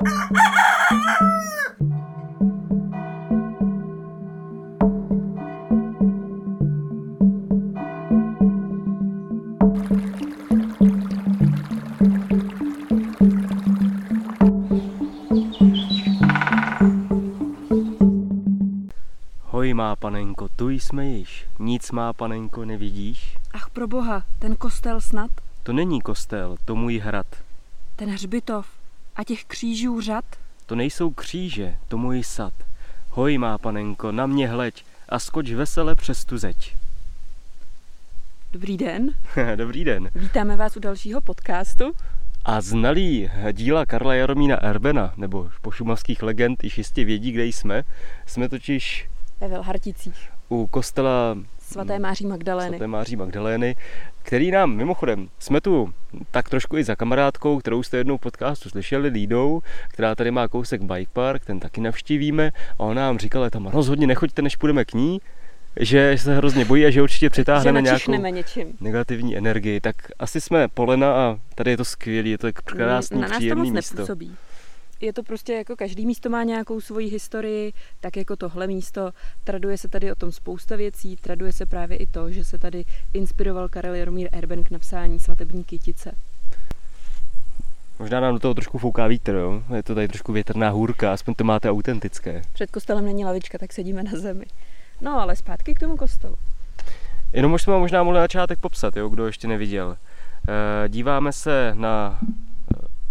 Hoj má panenko, tu jsme již. Nic má panenko, nevidíš? Ach pro boha, ten kostel snad? To není kostel, to můj hrad. Ten hřbitov a těch křížů řad? To nejsou kříže, to můj sad. Hoj má panenko, na mě hleď a skoč vesele přes tu zeď. Dobrý den, Dobrý den. vítáme vás u dalšího podcastu. A znalí díla Karla Jaromína Erbena, nebo pošumavských legend, již jistě vědí, kde jsme. Jsme totiž Ve Velharticích, u kostela svaté Máří Magdalény. svaté Máří Magdalény, který nám mimochodem, jsme tu tak trošku i za kamarádkou, kterou jste jednou v podcastu slyšeli, Lídou, která tady má kousek bike park, ten taky navštívíme a ona nám říkala, tam rozhodně nechoďte, než půjdeme k ní, že se hrozně bojí a že určitě že přitáhneme nějakou načišneme něčím. negativní energii. Tak asi jsme Polena a tady je to skvělé, je to tak krásný, Na nás to moc místo. nepůsobí. Je to prostě jako každý místo má nějakou svoji historii, tak jako tohle místo. Traduje se tady o tom spousta věcí, traduje se právě i to, že se tady inspiroval Karel Jaromír Erben k napsání svatební kytice. Možná nám do toho trošku fouká vítr, jo? je to tady trošku větrná hůrka, aspoň to máte autentické. Před kostelem není lavička, tak sedíme na zemi. No ale zpátky k tomu kostelu. Jenom už jsme možná mohli na začátek popsat, jo, kdo ještě neviděl. Eh, Díváme se na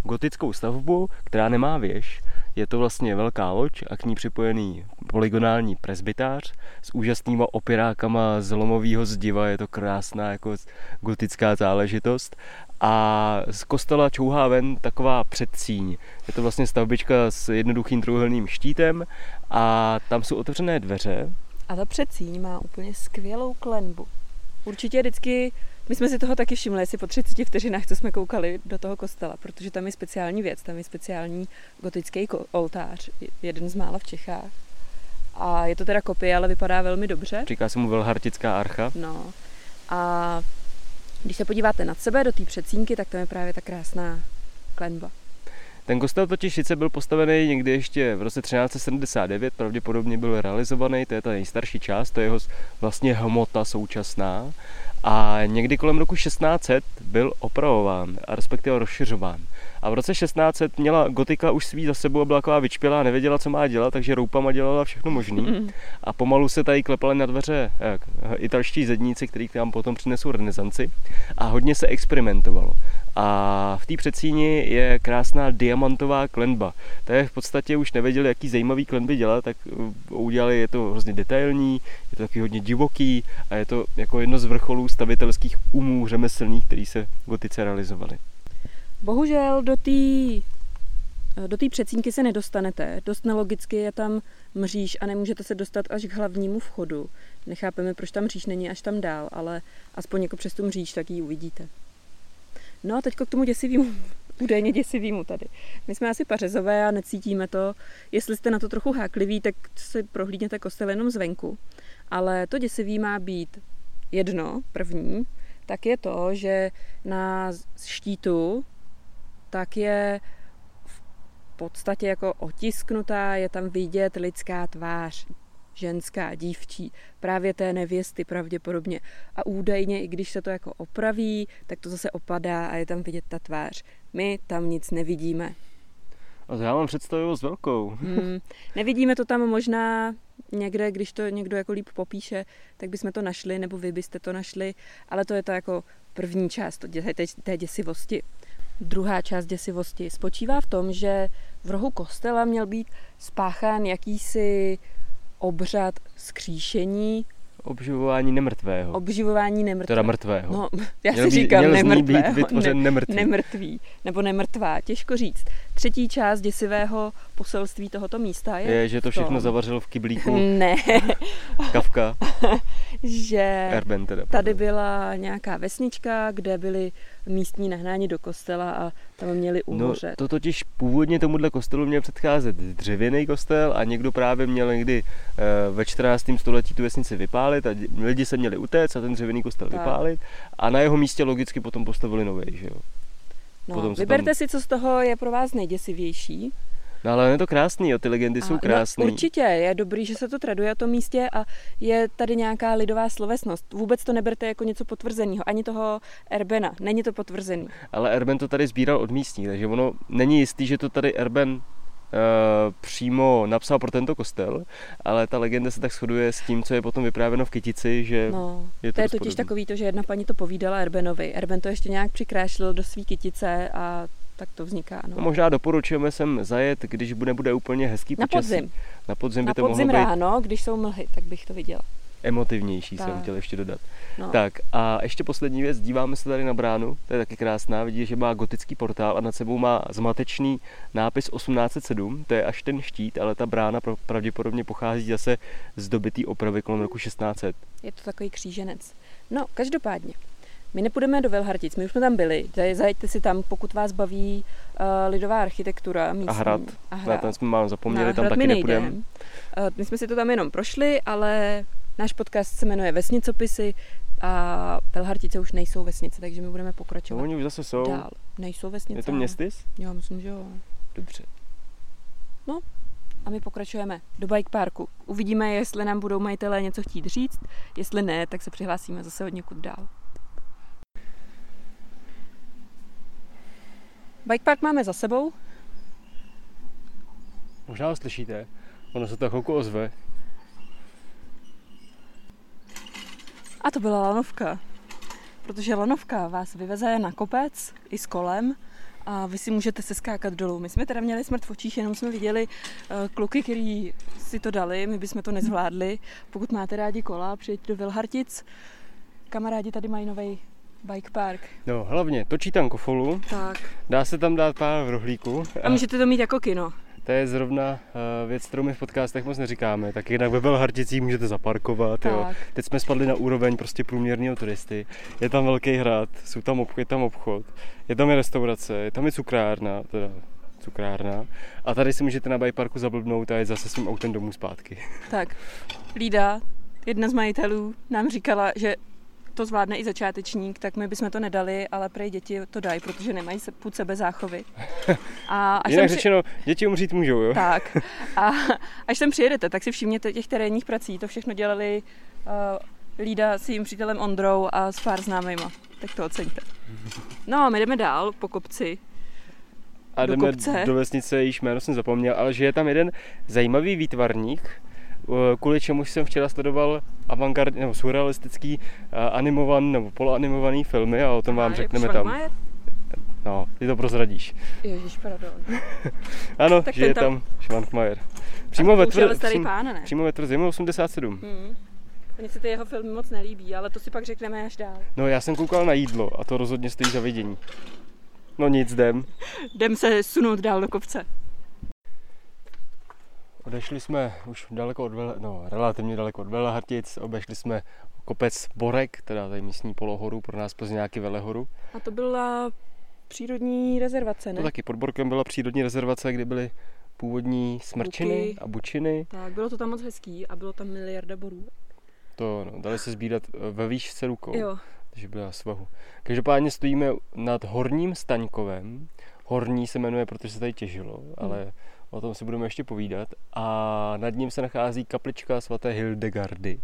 gotickou stavbu, která nemá věž. Je to vlastně velká loď a k ní připojený polygonální presbytář s úžasnýma opirákama z lomového zdiva. Je to krásná jako gotická záležitost. A z kostela čouhá ven taková předsíň. Je to vlastně stavbička s jednoduchým trojúhelným štítem a tam jsou otevřené dveře, A ta předsíň má úplně skvělou klenbu. Určitě vždycky, my jsme si toho taky všimli, asi po 30 vteřinách, co jsme koukali do toho kostela, protože tam je speciální věc, tam je speciální gotický oltář, jeden z mála v Čechách. A je to teda kopie, ale vypadá velmi dobře. říká se mu Velhartická archa. No. A když se podíváte nad sebe do té předsínky, tak tam je právě ta krásná klenba. Ten kostel totiž sice byl postavený někdy ještě v roce 1379, pravděpodobně byl realizovaný, to je ta nejstarší část, to je jeho vlastně hmota současná. A někdy kolem roku 1600 byl opravován, a respektive rozšiřován. A v roce 1600 měla gotika už svý za sebou a byla taková vyčpělá, nevěděla, co má dělat, takže roupama dělala všechno možný. A pomalu se tady klepali na dveře jak, italští zedníci, kteří nám potom přinesou renesanci. A hodně se experimentovalo. A v té předsíni je krásná diamantová klenba. To je v podstatě už nevěděli, jaký zajímavý klenby dělat, tak uh, udělali, je to hrozně detailní, je to taky hodně divoký a je to jako jedno z vrcholů stavitelských umů řemeslných, který se v gotice realizovali. Bohužel do té do té předsínky se nedostanete. Dost nelogicky je tam mříž a nemůžete se dostat až k hlavnímu vchodu. Nechápeme, proč tam mříž není až tam dál, ale aspoň jako přes tu mříž tak ji uvidíte. No a teď k tomu děsivému, údajně děsivému tady. My jsme asi pařezové a necítíme to. Jestli jste na to trochu hákliví, tak si prohlídněte kostel jenom zvenku. Ale to děsivý má být jedno, první, tak je to, že na štítu tak je v podstatě jako otisknutá, je tam vidět lidská tvář, ženská, dívčí, právě té nevěsty pravděpodobně. A údajně, i když se to jako opraví, tak to zase opadá a je tam vidět ta tvář. My tam nic nevidíme. A to já mám představivost velkou. Hmm, nevidíme to tam možná někde, když to někdo jako líp popíše, tak bychom to našli, nebo vy byste to našli, ale to je to jako první část té děsivosti. Druhá část děsivosti spočívá v tom, že v rohu kostela měl být spáchán jakýsi obřad skříšení, Obživování nemrtvého. obživování nemrtvého. Teda mrtvého. No, já Měl si říkám měl nemrtvého. být vytvořen nemrtvý. nemrtvý. Nebo nemrtvá, těžko říct. Třetí část děsivého poselství tohoto místa je, Je, že to tom, všechno zavařil v kyblíku Ne, Kafka, že Erben teda. tady byla nějaká vesnička, kde byli místní nahnáni do kostela a tam měli No, uhořet. to totiž původně tomuhle kostelu měl předcházet dřevěný kostel a někdo právě měl někdy eh, ve 14. století tu vesnici vypálit a lidi se měli utéct a ten dřevěný kostel Tak. vypálit a na jeho místě logicky potom postavili nový, že jo. No, potom vyberte tam- si, co z toho je pro vás nejděsivější. No ale je to krásný, jo, ty legendy A, jsou krásné. No, určitě, je dobrý, že se to traduje o tom místě a je tady nějaká lidová slovesnost. Vůbec to neberte jako něco potvrzeného, ani toho Erbena, není to potvrzený. Ale Erben to tady sbíral od místních, takže ono není jistý, že to tady Erben přímo napsal pro tento kostel, ale ta legenda se tak shoduje s tím, co je potom vyprávěno v Kytici, že no, je to, to je totiž podobný. takový to, že jedna paní to povídala Erbenovi. Erben to ještě nějak přikrášlil do svý Kytice a tak to vzniká. No. no možná doporučujeme sem zajet, když bude, bude úplně hezký Na počasí. podzim. Na podzim by Na to podzim mohlo být ráno, když jsou mlhy, tak bych to viděla. Emotivnější, Tak. jsem chtěl ještě dodat. No. Tak a ještě poslední věc, díváme se tady na bránu, to je taky krásná, vidíš, že má gotický portál a nad sebou má zmatečný nápis 1807, to je až ten štít, ale ta brána pravděpodobně pochází zase z dobytý opravy kolem roku 1600. Je to takový kříženec. No, každopádně. My nepůjdeme do Velhartic, my už jsme tam byli. Zaj- Zajeďte si tam, pokud vás baví uh, lidová architektura. Místní. A hrad, A na hrad. ten jsme mám zapomněli, Na tam taky nepůjdeme. Uh, my jsme si to tam jenom prošli, ale náš podcast se jmenuje Vesnicopisy a Velhartice už nejsou vesnice, takže my budeme No, pokračovat oni už zase jsou. dál. Nejsou vesnice. Je to městys? Jo, myslím, že jo. Dobře. A my pokračujeme do bike parku. Uvidíme, jestli nám budou majitelé něco chtít říct. Jestli ne, tak se přihlásíme zase od někud dál. Bike park máme za sebou. Možná ho slyšíte, ono se to chvilku ozve. A to byla lanovka. Protože lanovka vás vyveze na kopec i s kolem a vy si můžete se skákat dolů. My jsme teda měli smrt v očích, jenom jsme viděli uh, kluky, kteří si to dali, my bychom to nezvládli. Pokud máte rádi kola, přijeďte do Vilhartic. Kamarádi tady mají nový bike park. No hlavně točí tam kofolu, Tak. dá se tam dát pár rohlíků. A můžete to mít jako kino. To je zrovna uh, věc, kterou my v podcastech moc neříkáme. Tak jinak ve Velharticích můžete zaparkovat. Jo. Teď jsme spadli na úroveň prostě průměrného turisty. Je tam velký hrad, jsou tam obchod, je tam obchod, je tam i restaurace, je tam i cukrárna, teda cukrárna. A tady si můžete na bike parku zablbnout a jít zase svým autem domů zpátky. Tak, Lída, jedna z majitelů, nám říkala, že to zvládne i začátečník, tak my bychom to nedali, ale prej děti to dají, protože nemají se, půd sebe záchovy. A až Jinak sem řečeno, děti umřít můžou, jo? Tak. A až sem přijedete, tak si všimněte těch terénních prací. To všechno dělali uh, Lída s jejím přítelem Ondrou a s pár známejma. Tak to oceňte. No a my jdeme dál po kopci. A do jdeme kopce. do vesnice, jejíž jméno jsem zapomněl, ale že je tam jeden zajímavý výtvarník, uh, kvůli čemu jsem včera sledoval avantgard, nebo surrealistický uh, animovaný nebo poloanimovaný filmy a o tom vám A, řekneme tam. No, ty to prozradíš. Ježíš, pardon. Ano, Tak že ten je tam- tam Schwankmajer. Přímo ve, To už je ale tvr, starý přím, pán, ne? přímo ve tvrzi, 87. Hmm. Mně se ty jeho filmy moc nelíbí, ale to si pak řekneme až dál. No já jsem koukal na jídlo a to rozhodně stojí za vidění. No nic, jdem. Jdem se sunout dál do kopce. Odešli jsme už daleko od Vele, no relativně daleko od Velehartic, obešli jsme kopec Borek, teda tady místní polohoru, pro nás Plzňáky Velehoru. A to byla přírodní rezervace, ne? To taky pod Borkem byla přírodní rezervace, kde byly původní smrčiny Buky. a bučiny. Tak, bylo to tam moc hezký a bylo tam miliarda borů. To no, dali se sbírat eh, ve výšce rukou, Jo, takže byla svahu. Každopádně stojíme nad Horním Staňkovem. Horní se jmenuje, protože se tady těžilo, ale o tom si budeme ještě povídat. A nad ním se nachází kaplička svaté Hildegardy.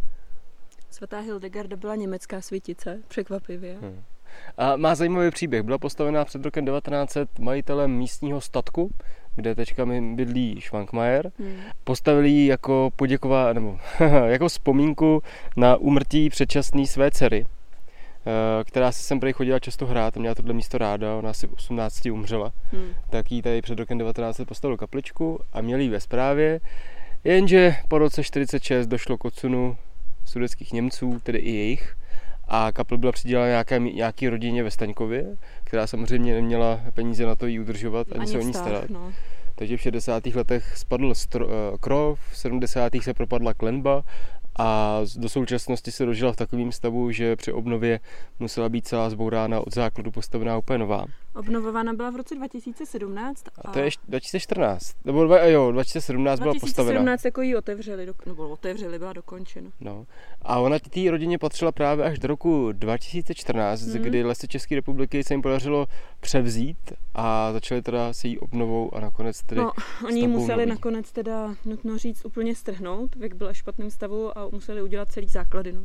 svatá Hildegarda byla německá světice, překvapivě. Hmm. A má zajímavý příběh. Byla postavená před rokem 1900 majitelem místního statku, kde teďka mi bydlí Schwankmajer. Hmm. Postavili ji jako poděková, nebo jako vzpomínku na úmrtí předčasný své dcery, která si sem prej chodila často hrát a měla tohle místo ráda, ona asi v 18 umřela, Hmm. tak jí tady před rokem 1900 postavil kapličku a měli ji ve správě, jenže po roce 46 došlo k odsunu sudeckých Němců, tedy i jejich, a kapel byla přidělena nějaké, nějaký rodině ve Staňkově, která samozřejmě neměla peníze na to ji udržovat ani, se o ní starat. No. Takže v 60. letech spadl stro, eh, krov, v 70. se propadla klenba a do současnosti se dožila v takovém stavu, že při obnově musela být celá zbourána od základu postavená úplně nová. Obnovována byla v roce 2017. A to je ještě 2014, nebo dva, jo, 2017 byla 2017 jako ji otevřeli, do, nebo otevřeli, byla dokončena. No. A ona té rodině patřila právě až do roku 2014, hmm. kdy lesy České republiky se jim podařilo převzít a začali teda se jí obnovou a nakonec tedy No, oni ji museli nový. nakonec teda, nutno říct, úplně strhnout, věk byl v špatném stavu a museli udělat celý základy. No.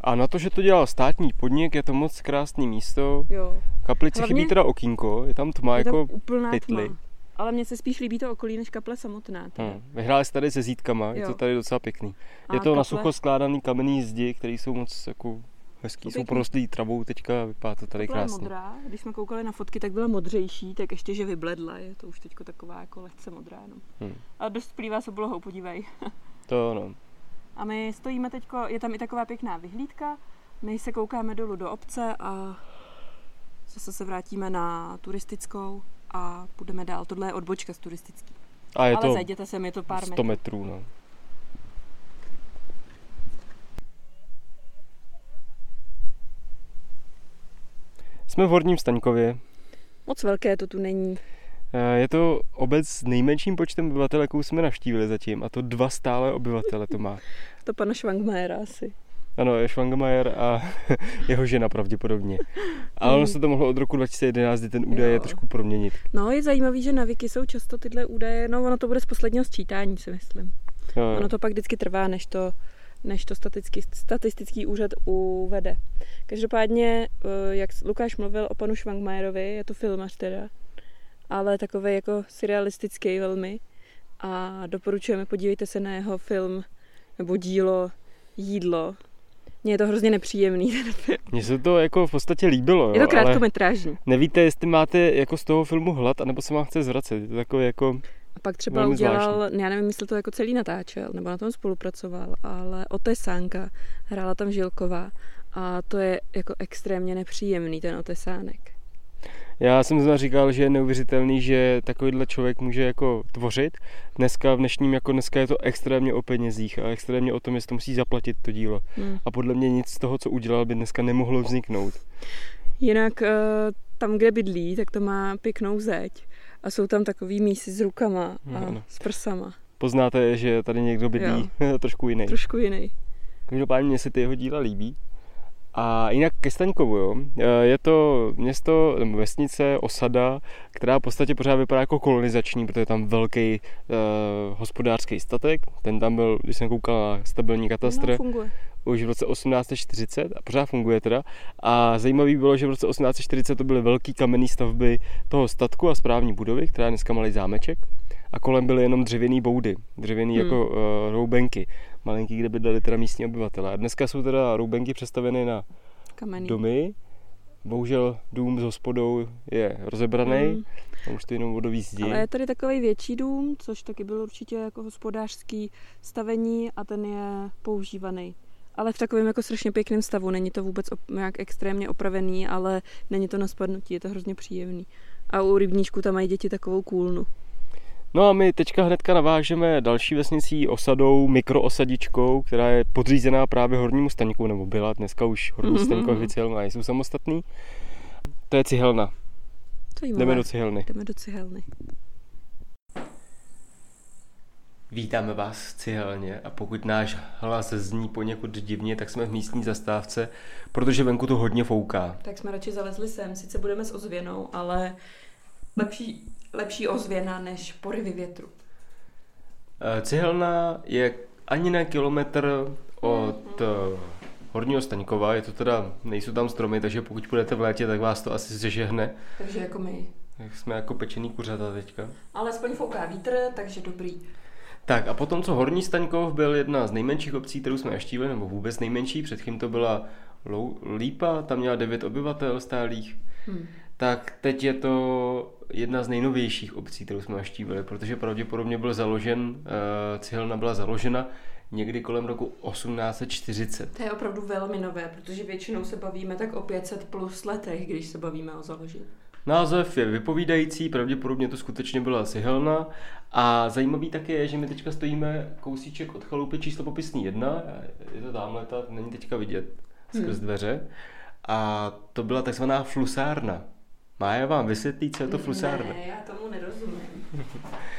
A na to, že to dělal státní podnik, je to moc krásné místo. Jo. Kaplici Hlavně chybí teda okýnko, je tam tma je jako úplná pytly. Tma. Ale mně se spíš líbí to okolí než kaple samotná. Hmm. Vyhráli jste tady se zítkama, jo. je to tady docela pěkný. A je to kaple... na sucho skládaný kamenný zdi, které jsou moc jako hezký, jsou porostlý travou teďka, vypadá to tady krásně. modrá, když jsme koukali na fotky, tak byla modřejší, tak ještě, že vybledla, je to už teďko taková jako lehce modrá. No. Hmm. A dost plývá s oblohou, podívej. to no. A my stojíme teď, je tam i taková pěkná vyhlídka, my se koukáme dolů do obce a zase se vrátíme na turistickou a půjdeme dál. Tohle je odbočka z turistický. A je Ale to zajděte sem, je to pár 100 metrů. No. Jsme v Horním Staňkově. Moc velké to tu není. Eh, je to obec s nejmenším počtem obyvatel, jakou jsme navštívili zatím, a to dva stále obyvatele to má. to pana Švangmajera asi. Ano, je Schwangmajer a jeho žena pravděpodobně. Ale ono se to mohlo od roku 2011, kdy ten údaj jo. je trošku proměnit. No, je zajímavý, že na Wiki jsou často tyhle údaje, no ono to bude z posledního sčítání, si myslím. Jo, jo. Ono to pak vždycky trvá, než to, než to statický, statistický úřad uvede. Každopádně, eh, jak Lukáš mluvil o panu Schwangmajerovi, je to filmař teda, ale takový jako surrealistický velmi. A doporučujeme, podívejte se na jeho film nebo dílo Jídlo. Mně je to hrozně nepříjemný ten film. Mně se to jako v podstatě líbilo. Jo, je to krátkometrážní. Nevíte, jestli máte jako z toho filmu hlad, anebo se vám chce zvracet. Je to takové jako a pak třeba udělal, zvláštní. já nevím, jestli to jako celý natáčel, nebo na tom spolupracoval, ale Otesánka, hrála tam Žilková a to je jako extrémně nepříjemný ten Otesánek. Já jsem zna říkal, že je neuvěřitelný, že takovýhle člověk může jako tvořit. Dneska v dnešním, jako dneska je to extrémně o penězích a extrémně o tom, jestli to musí zaplatit to dílo. Hmm. A podle mě nic z toho, co udělal, by dneska nemohlo vzniknout. Jinak eh, tam, kde bydlí, tak to má pěknou zeď a jsou tam takový mísy s rukama a no, s prsama. Poznáte, že tady někdo bydlí trošku jiný. Trošku jiný. Každopádně mě se ty jeho díla líbí. A jinak ke Staňkovu, jo. E, je to město, nebo vesnice, osada, která v podstatě pořád vypadá jako kolonizační, protože je tam velký uh, hospodářský statek. Ten tam byl, když jsem koukal na stabilní katastr, no, funguje. už v roce 1840 a pořád funguje teda. A zajímavý bylo, že v roce 1840 to byly velké kamenné stavby toho statku a správní budovy, která je dneska malý zámeček a kolem byly jenom dřevěný boudy, dřevěný hmm. jako uh, roubenky, malinký, kde bydleli teda místní obyvatele. A dneska jsou teda roubenky přestavěny na Kamenný. domy. Bohužel dům s hospodou je rozebraný, hmm. a už to jenom vodový zdi. Ale je tady takový větší dům, což taky byl určitě jako hospodářský stavení a ten je používaný. Ale v takovém jako strašně pěkném stavu. Není to vůbec op- nějak extrémně opravený, ale není to na spadnutí, je to hrozně příjemný. A u rybníčku tam mají děti takovou kůlnu. No a my teďka hnedka navážeme další vesnicí osadou, mikroosadičkou, která je podřízená právě Hornímu staňku, nebo byla, dneska už Horní mm-hmm. staňko oficiálně jsou samostatný. To je cihelna. Zajímavé. Jdeme do cihelny. Jdeme do cihelny. Vítáme vás v cihelně a pokud náš hlas zní poněkud divně, tak jsme v místní zastávce, protože venku to hodně fouká. Tak jsme radši zalezli sem, sice budeme s ozvěnou, ale lepší lepší ozvěna než porivy větru. Eh, cihelna je ani na kilometr od mm-hmm. Horního Staňkova, je to teda, nejsou tam stromy, takže pokud půjdete v létě, tak vás to asi zežehne. Takže jako my. Tak jsme jako pečený kuřata teďka. Ale aspoň fouká vítr, takže dobrý. Tak a potom, co Horní Staňkov byl jedna z nejmenších obcí, kterou jsme naštívili, nebo vůbec nejmenší, předtím to byla Lípa, tam měla 9 obyvatel stálých, hmm. tak teď je to jedna z nejnovějších obcí, kterou jsme naštívili, protože pravděpodobně byl založen, eh, cihelna byla založena někdy kolem roku 1840. To je opravdu velmi nové, protože většinou se bavíme tak o 500 plus letech, když se bavíme o založení. Název je vypovídající, pravděpodobně to skutečně byla cihelna a zajímavý také je, že my teďka stojíme kousíček od chalupy číslo popisný jedna, je to tamhle, ta není teďka vidět skrz hmm. dveře a to byla takzvaná flusárna Mája vám vysvětlí, co je to flusárna. Ne, já tomu nerozumím.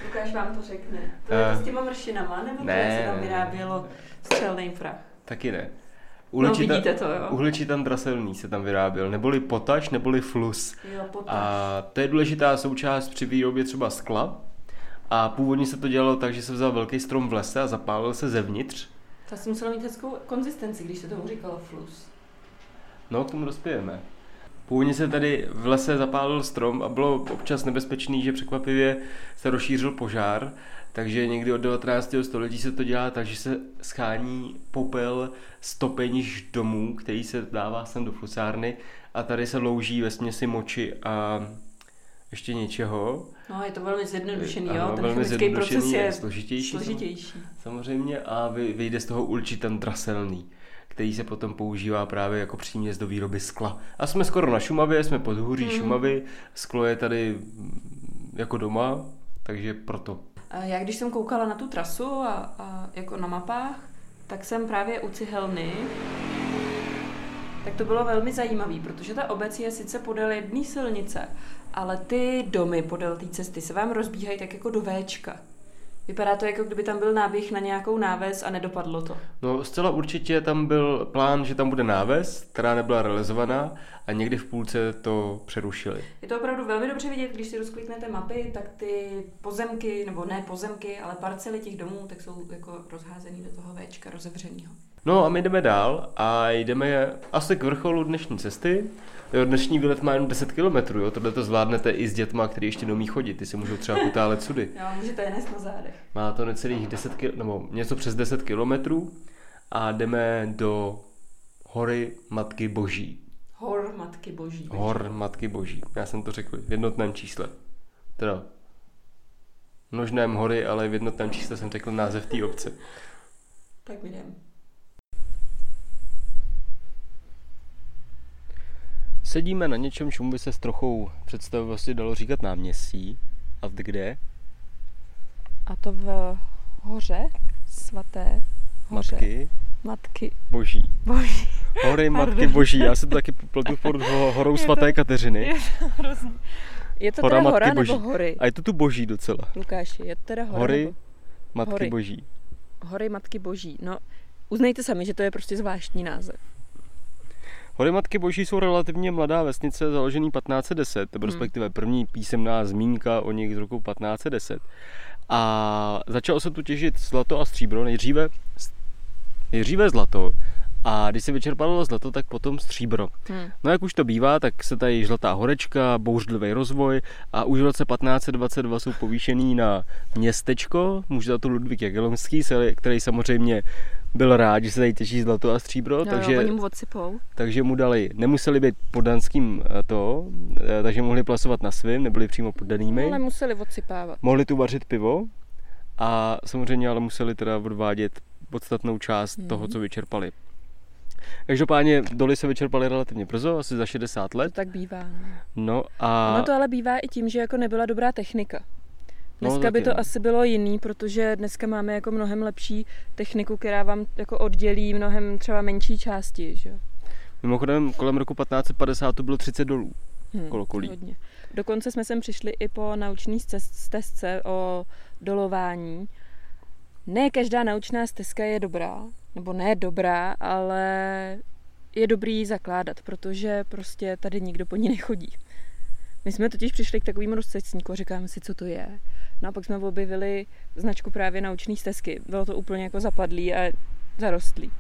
Lukáš vám to řekne. To je Eh. to s těma mršinama, nebo to, Ne, jak se tam vyrábělo střelný prach? Taky ne. No, vidíte to, jo. Uhličitan draselný se tam vyráběl, neboli potaž, neboli flus. Jo, potaž. A to je důležitá součást při výrobě třeba skla. A původně se to dělalo tak, že se vzal velký strom v lese a zapálil se zevnitř. To asi muselo mít hezkou konzistenci, když se tomu říkalo flus. No, k tomu dospějeme. Původně se tady v lese zapálil strom a bylo občas nebezpečný, že překvapivě se rozšířil požár, takže někdy od 19. století se to dělá tak, že se schání popel z topenišť domů, který se dává sem do flusárny a tady se louží ve směsi moči a ještě něčeho. No, je to velmi zjednodušený, Ano, jo? Ten velmi zjednodušený proces je složitější, složitější. Samozřejmě a vy- vyjde z toho určitan draselný, který se potom používá právě jako příměs do výroby skla. A jsme skoro na Šumavě, jsme pod hůří Mhm. Šumavy, sklo je tady mm, jako doma, takže proto. Já když jsem koukala na tu trasu a, a jako na mapách, tak jsem právě u Cihelny, tak to bylo velmi zajímavé, protože ta obec je sice podél jedné silnice, ale ty domy podél té cesty se vám rozbíhají tak jako do Včka. Vypadá to, jako kdyby tam byl náběh na nějakou náves a nedopadlo to. No zcela určitě tam byl plán, že tam bude náves, která nebyla realizovaná a někdy v půlce to přerušili. Je to opravdu velmi dobře vidět, když si rozkliknete mapy, tak ty pozemky, nebo ne pozemky, ale parcely těch domů, tak jsou jako rozházený do toho Včka rozevřenýho. No a my jdeme dál a jdeme asi k vrcholu dnešní cesty. Jo, dnešní výlet má jen 10 km, jo, tohle to zvládnete i s dětma, kteří ještě neumí chodit, ty si můžou třeba kutálet sudy. Jo, můžete je nést na zádech. Má to necelých 10 kil, nebo něco přes 10 kilometrů a jdeme do hory Matky Boží. Hor Matky Boží. Hor Matky Boží. Já jsem to řekl v jednotném čísle. Teda množném hory, ale v jednotném čísle jsem řekl název té obce. Tak mi Sedíme na něčem, čemu by se s trochou představivosti dalo říkat náměstí. A v kde? A to v hoře svaté hoře. Matky Matky Boží. Boží. Hory Pardon. Matky Boží. Já se to taky pletu pod ho- horou to- svaté Kateřiny. Je to hrozný. Je to Hora teda Matky hora Boží. nebo hory? A je to tu Boží docela. Lukáši, je to teda hora Hory nebo Matky Hory. Boží. hory Matky Boží? No, uznejte sami, že to je prostě zvláštní název. Hory Matky Boží jsou relativně mladá vesnice, založený 1510, nebo Hmm. respektive první písemná zmínka o nich z roku 1510. A začalo se tu těžit zlato a stříbro, nejdříve, nejdříve zlato, a když se vyčerpalo zlato, tak potom stříbro. Hm. No jak už to bývá, tak se tady žlatá horečka, bouřlivý rozvoj a už v roce 1522 jsou povýšený na městečko, může za to Ludvík Jagelonský, který samozřejmě byl rád, že se tady těží zlato a stříbro, Jo, takže jo, oni mu odsypou. takže mu dali, nemuseli být poddanským eh, to, eh, takže mohli plasovat na svým, nebyli přímo poddanými. Ale museli odsypávat. Mohli tu vařit pivo a samozřejmě ale museli teda odvádět podstatnou část Mhm. toho, co vyčerpali. Každopádně doly se vyčerpaly relativně brzo, asi za 60 To let. tak bývá. No. No a Ono to ale bývá i tím, že jako nebyla dobrá technika. No, Dneska by taky, to no. asi bylo jiný, protože dneska máme jako mnohem lepší techniku, která vám jako oddělí mnohem třeba menší části, že jo? mimochodem kolem roku 1550 to bylo 30 dolů. Hm, Kolokolí. Hodně. Dokonce jsme sem přišli i po naučné stezce o dolování. Ne každá naučná stezka je dobrá, nebo ne dobrá, ale je dobrý ji zakládat, protože prostě tady nikdo po ní nechodí. My jsme totiž přišli k takovému rozcestníku a říkáme si, co to je. No a pak jsme objevili značku právě naučné stezky. Bylo to úplně jako zapadlý a zarostlý.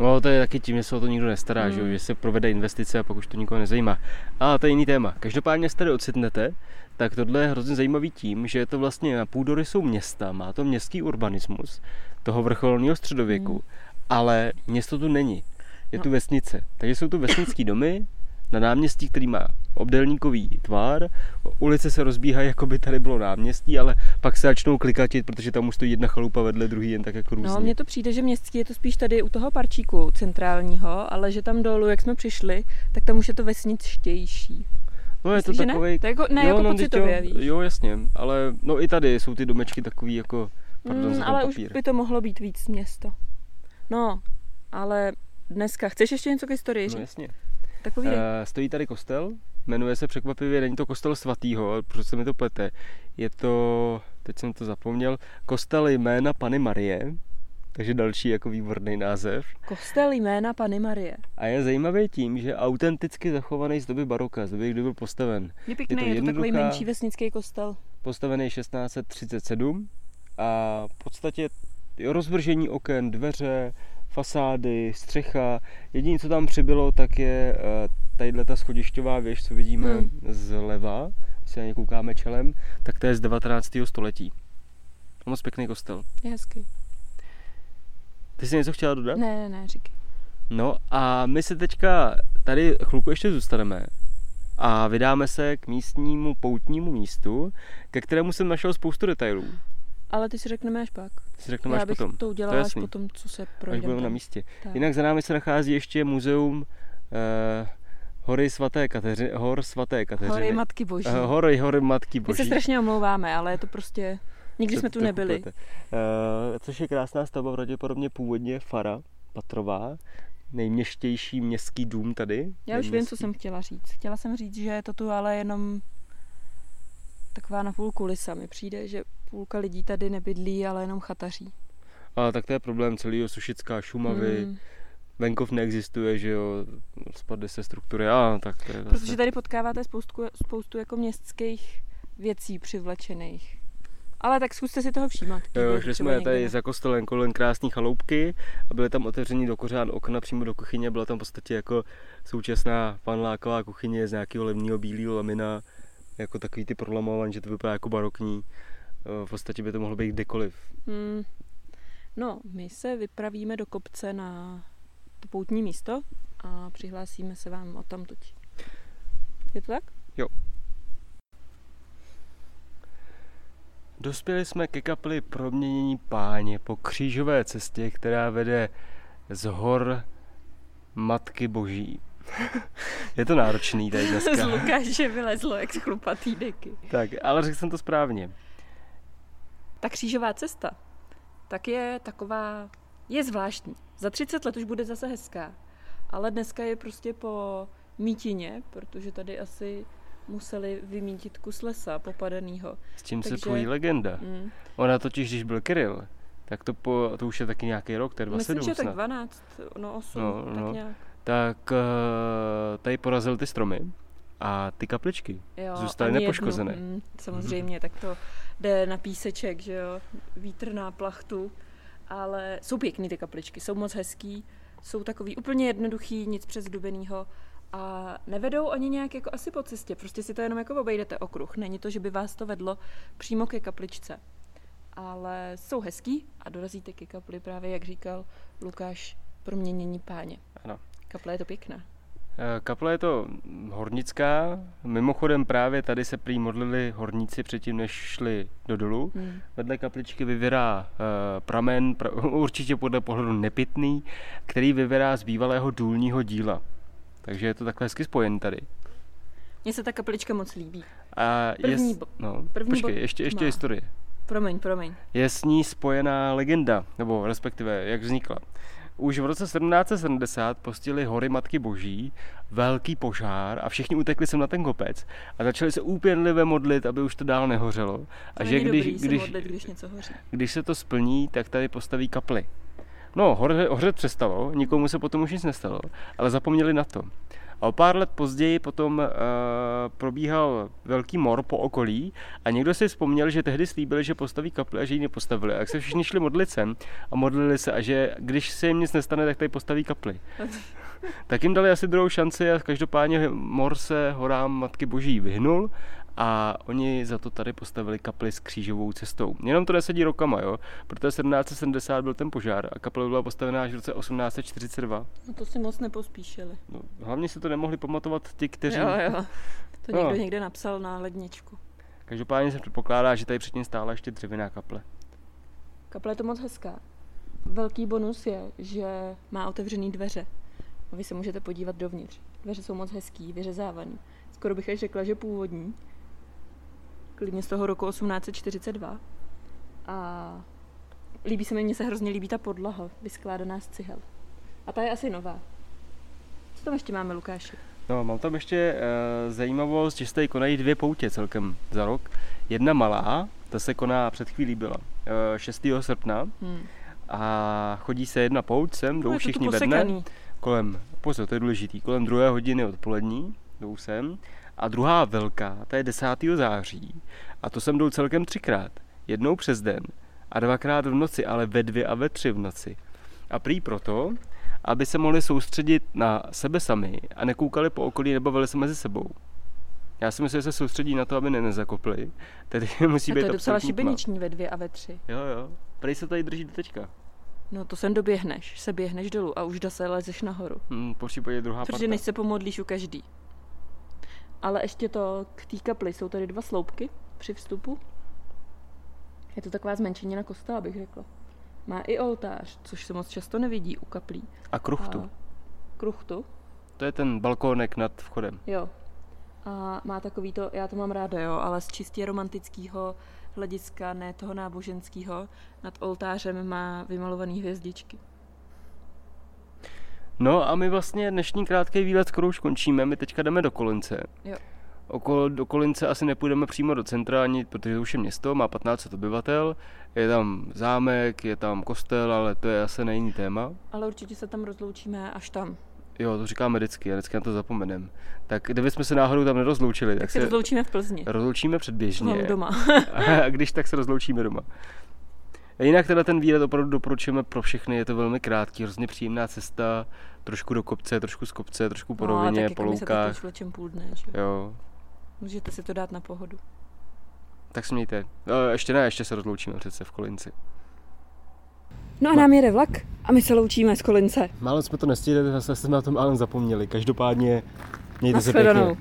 No to je taky tím, že se o to nikdo nestará, Hmm. že, jo, že se provede investice a pak už to nikoho nezajímá. A to je jiný téma. Každopádně se tady ocitnete, tak tohle je hrozně zajímavý tím, že je to vlastně na půdory jsou města, má to městský urbanismus toho vrcholného středověku, Hmm. ale město tu není. Je No. tu vesnice. Takže jsou tu vesnický domy na náměstí, který má obdélníkový tvar, ulice se rozbíhají, jako by tady bylo náměstí, ale pak se začnou klikatit, protože tam už stojí jedna chalupa vedle druhý jen tak jako různě. No, mně to přijde, že městský je to spíš tady u toho parčíku centrálního, ale že tam dolů, jak jsme přišli, tak tam už je to vesničtější. No je Myslíš, to takový. ne? To jako, ne, jako no, pocitově, jo. Jo, jasně, ale no i tady jsou ty domečky takový jako, pardon Mm, ale papír. už by to mohlo být víc město. No, ale dneska, chceš ještě něco k historii No říct? jasně. Takový Uh, stojí tady kostel, jmenuje se překvapivě, není to kostel svatýho, proč se mi to plete. Je to, teď jsem to zapomněl, kostel jména Pany Marie, takže další jako výborný název. Kostel jména Pany Marie. A je zajímavý tím, že autenticky zachovaný z doby baroka, z doby, kdy byl postaven. Je pěkný, je to, je to takový menší vesnický kostel. Postavený 1637 a v podstatě rozvržení oken, dveře, fasády, střecha. Jediné, co tam přibylo, tak je eh, tadyhle ta schodišťová věž, co vidíme hmm. zleva, když se na ně koukáme čelem, tak to je z 19. století. Moc pěkný kostel. Je hezký. Ty jsi něco chtěla dodat? Ne, ne, ne, říkej. No a my se teďka tady chvilku ještě zůstaneme a vydáme se k místnímu poutnímu místu, ke kterému jsem našel spoustu detailů. Ale ty si řekneme až pak. Ty si řekneme Já až bych potom. to udělala To až potom, co se Až projdeme. budeme na místě. Tak. Jinak za námi se nachází ještě muzeum eh, hory svaté Kateřiny, hor svaté Kateřiny. Hory Matky Boží. Eh, hory, hory Matky My Boží. se strašně omlouváme, ale je to prostě... Nikdy Se jsme tu nebyli. Eh, což je krásná stavba, pravděpodobně původně fara Patrová, nejměštější městský dům tady. Já už vím, co jsem chtěla říct. Chtěla jsem říct, že je to tu ale jenom taková na půl kulisa. Mi přijde, že půlka lidí tady nebydlí, ale jenom chataří. A tak to je problém celého Sušická Šumavy. Hmm. Venkov neexistuje, že jo, spadly se struktury. A tak to je zase. Protože tady potkáváte spoustu, spoustu jako městských věcí přivlečených. Ale tak zkuste si toho všímat. Jo, šli třeba jsme někde tady za kostelem kolem krásné chaloupky a byly tam otevřený do kořán okna přímo do kuchyně. Byla tam v podstatě jako současná panláková kuchyně z nějakého levného bílého lamina, jako takový ty prolamovaný, že to vypadá jako barokní. Eh, V podstatě by to mohlo být kdekoliv. Hmm. No, my se vypravíme do kopce na to poutní místo a přihlásíme se vám o tamtuť. Je to tak? Dospěli jsme ke kapli proměnění páně po křížové cestě, která vede z hor Matky Boží. je to náročný tady Z dneska. Lukáše vylezlo jak z chlupatý deky. tak, ale řekl jsem to správně. Ta křížová cesta, tak je taková, je zvláštní. Za 30 let už bude zase hezká, ale dneska je prostě po mítině, protože tady asi museli vymítit kus lesa popadanýho. S tím se Takže- pojí legenda. Mm. Ona totiž, když byl Kiril, tak to, po, to už je taky nějaký rok, to je 27 Myslím, že tak snad. 12, no 8, No, tak no. nějak. Tak eh, tady porazil ty stromy a ty kapličky. Jo, Zůstaly nepoškozené. Jednu, mm, samozřejmě, tak to jde na píseček, že jo, vítr na plachtu, ale jsou pěkný ty kapličky, jsou moc hezký, jsou takový úplně jednoduchý, nic přes dubenýho a nevedou ani nějak jako asi po cestě, prostě si to jenom jako obejdete okruh, není to, že by vás to vedlo přímo ke kapličce, ale jsou hezký a dorazíte ke kapli právě, jak říkal Lukáš, proměnění páně. Ano. Kaple je to pěkná. Eh, Kaple je to hornická, mimochodem právě tady se prý modlili horníci předtím, než šli do dolu. Hmm. Vedle kapličky vyvěrá uh, pramen, pra, určitě podle pohledu nepitný, který vyvěrá z bývalého důlního díla. Takže je to takhle hezky spojen tady. Mně se ta kaplička moc líbí. A První je, bo- no, první počkej, bod ještě, ještě má. historie. Promiň, promiň. Je s ní spojená legenda, nebo respektive jak vznikla. Už v roce 1770 postihly hory Matky Boží velký požár a všichni utekli sem na ten kopec a začali se úpěnlivě modlit, aby už to dál nehořelo. To A že když, dobrý se když, modlit, když něco hoří. když se to splní, tak tady postaví kapli. No, hoře, hořet přestalo, nikomu se potom už nic nestalo, ale zapomněli na to. A o pár let později potom uh, probíhal velký mor po okolí a někdo si vzpomněl, že tehdy slíbili, že postaví kapli a že ji nepostavili. A jak se všichni šli modlit sem a modlili se a že když se jim nic nestane, tak tady postaví kapli. tak jim dali asi druhou šanci a každopádně mor se horám Matky Boží vyhnul a oni za to tady postavili kapli s křížovou cestou. Jenom to nesedí rokama, jo, protože 1770 byl ten požár a kaple byla postavená až v roce 1842. No to si moc nepospíšili. No, hlavně si to nemohli pamatovat ti, kteří... Jo, jo. To No. někdo někde napsal na ledničku. Každopádně se předpokládá, že tady předtím stála ještě dřevěná kaple. Kaple je to moc hezká. Velký bonus je, že má otevřený dveře. A vy se můžete podívat dovnitř. Dveře jsou moc hezký, vyřezávaný. Skoro bych až řekla, že původní. Klidně z toho roku 1842. A líbí se mi, mně se hrozně líbí ta podlaha, vyskládaná z cihel. A ta je asi nová. Co tam ještě máme, Lukáši? No, mám tam ještě uh, zajímavost, že se tady konají dvě poutě celkem za rok. Jedna malá, ta se koná před chvílí byla, uh, 6. srpna. Hmm. A chodí se jedna pouť sem, jdou no, všichni ve dne, kolem, pozor, to je důležitý, kolem druhé hodiny odpolední, jdou sem. A druhá velká, ta je 10. září. A to sem jdou celkem třikrát. Jednou přes den a dvakrát v noci, ale ve dvě a ve tři v noci. A prý proto, aby se mohli soustředit na sebe sami a nekoukali po okolí nebo bavili se mezi sebou. Já si myslím, že se soustředí na to, aby ne nezakopli. Tedy musí a být to je docela šibeniční ve dvě a ve tři. Jo, jo. Prej se tady drží do teďka. No to sem doběhneš, se běhneš dolů a už zase lezeš nahoru. Hmm, po případě druhá Protože parta. než se pomodlíš u každý. Ale ještě to k té kapli jsou tady dva sloupky při vstupu. Je to taková zmenšenina kostela, bych řekla. Má i oltář, což se moc často nevidí u kaplí. A kruchtu. A kruchtu? To je ten balkónek nad vchodem. Jo. A má takový to, já to mám ráda, jo, ale z čistě romantického hlediska, ne toho náboženského, nad oltářem má vymalované hvězdičky. No a my vlastně dnešní krátký výlet skoro už končíme, my teďka jdeme do Kolince. Jo. Okolo, do Kolince asi nepůjdeme přímo do centra, ani, protože už je město, má 15 obyvatel, je tam zámek, je tam kostel, ale to je asi na jiný téma. Ale určitě se tam rozloučíme až tam. Jo, to říkáme vždycky, a vždycky na to zapomenem. Tak kdyby jsme se náhodou tam nerozloučili, tak, tak se rozloučíme v Plzni. Rozloučíme předběžně. Mám doma. a když tak se rozloučíme doma. A jinak teda ten výlet opravdu doporučujeme pro všechny, je to velmi krátký, hrozně příjemná cesta, trošku do kopce, trošku z kopce, trošku po no, rovině, po loukách. No, půl dne, že? Jo. Můžete si to dát na pohodu. Tak smějte. No, ještě ne, ještě se rozloučíme přece v Kolinci. No a nám jede vlak a my se loučíme z Kolince. Málo jsme to nestihli, zase jsme na tom ale zapomněli. Každopádně mějte se pěkně.